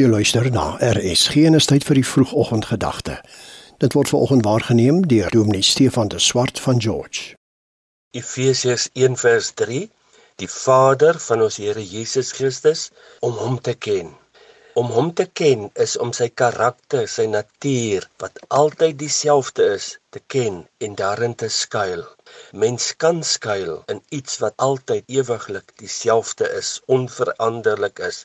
Jy luister na RSG en is tyd vir die vroegoggendgedagte. Dit word veraloggend waargeneem deur Dominee Stefan de Swart van George. Efesiërs 1:3 Die Vader van ons Here Jesus Christus om hom te ken. Om hom te ken is om sy karakter, sy natuur wat altyd dieselfde is, te ken en daarin te skuil. Mens kan skuil in iets wat altyd ewiglik dieselfde is, onveranderlik is.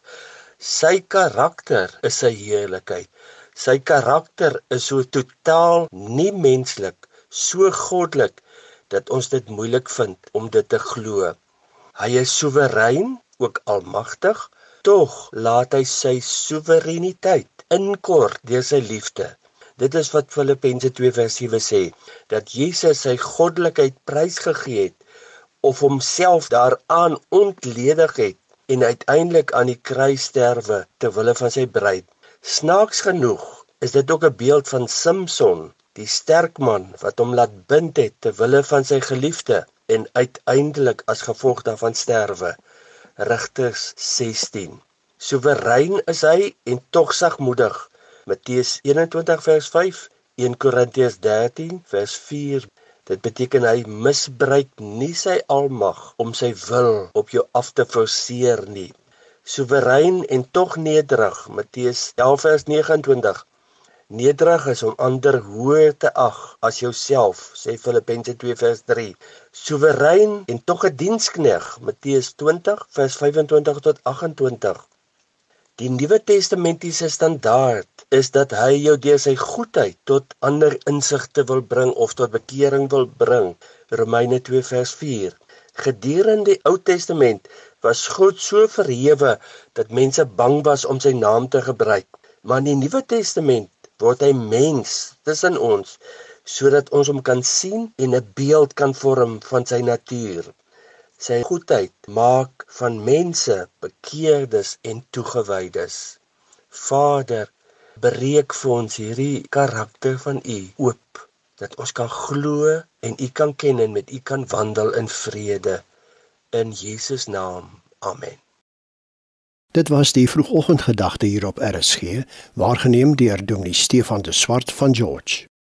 Sy karakter is sy heerlikheid. Sy karakter is so totaal nie menslik, so goddelik dat ons dit moeilik vind om dit te glo. Hy is soewerein, ook almagtig, tog laat hy sy soewereiniteit inkort deur sy liefde. Dit is wat Filippense 2:7 sê, dat Jesus sy goddelikheid prysgegee het of homself daaraan ontledig het en uiteindelik aan die kruis sterwe ter wille van sy bruid. Snaaks genoeg is dit ook 'n beeld van Samson, die sterk man wat hom laat bind het ter wille van sy geliefde en uiteindelik as gevolg daarvan sterwe. Rigters 16. Soewerein is hy en tog sagmoedig. Matteus 21 vers 5, 1 Korintiërs 13 vers 4 Dit beteken hy misbruik nie sy almag om sy wil op jou af te forceer nie. Soewerein en tog nederig. Matteus 11:29. Nederig is om ander hoër te ag as jouself, sê Filippense 2:3. Soewerein en tog 'n dienskneg. Matteus 20:25 tot 28. Die Nuwe Testamentiese standaard is dat hy jou deur sy goedheid tot ander insigte wil bring of tot bekering wil bring. Romeine 2 vers 4. Gedurende die Ou Testament was God so verhewe dat mense bang was om sy naam te gebruik. Maar in die Nuwe Testament word hy mens tussen ons sodat ons hom kan sien en 'n beeld kan vorm van sy natuur. Sy goedheid maak van mense bekeerdes en toegewydes. Vader, breek vir ons hierdie karakter van U oop dat ons kan glo en U kan ken en met U kan wandel in vrede in Jesus naam. Amen. Dit was die vroegoggendgedagte hier op RSG, waargeneem deur Dominee Stefan de Swart van George.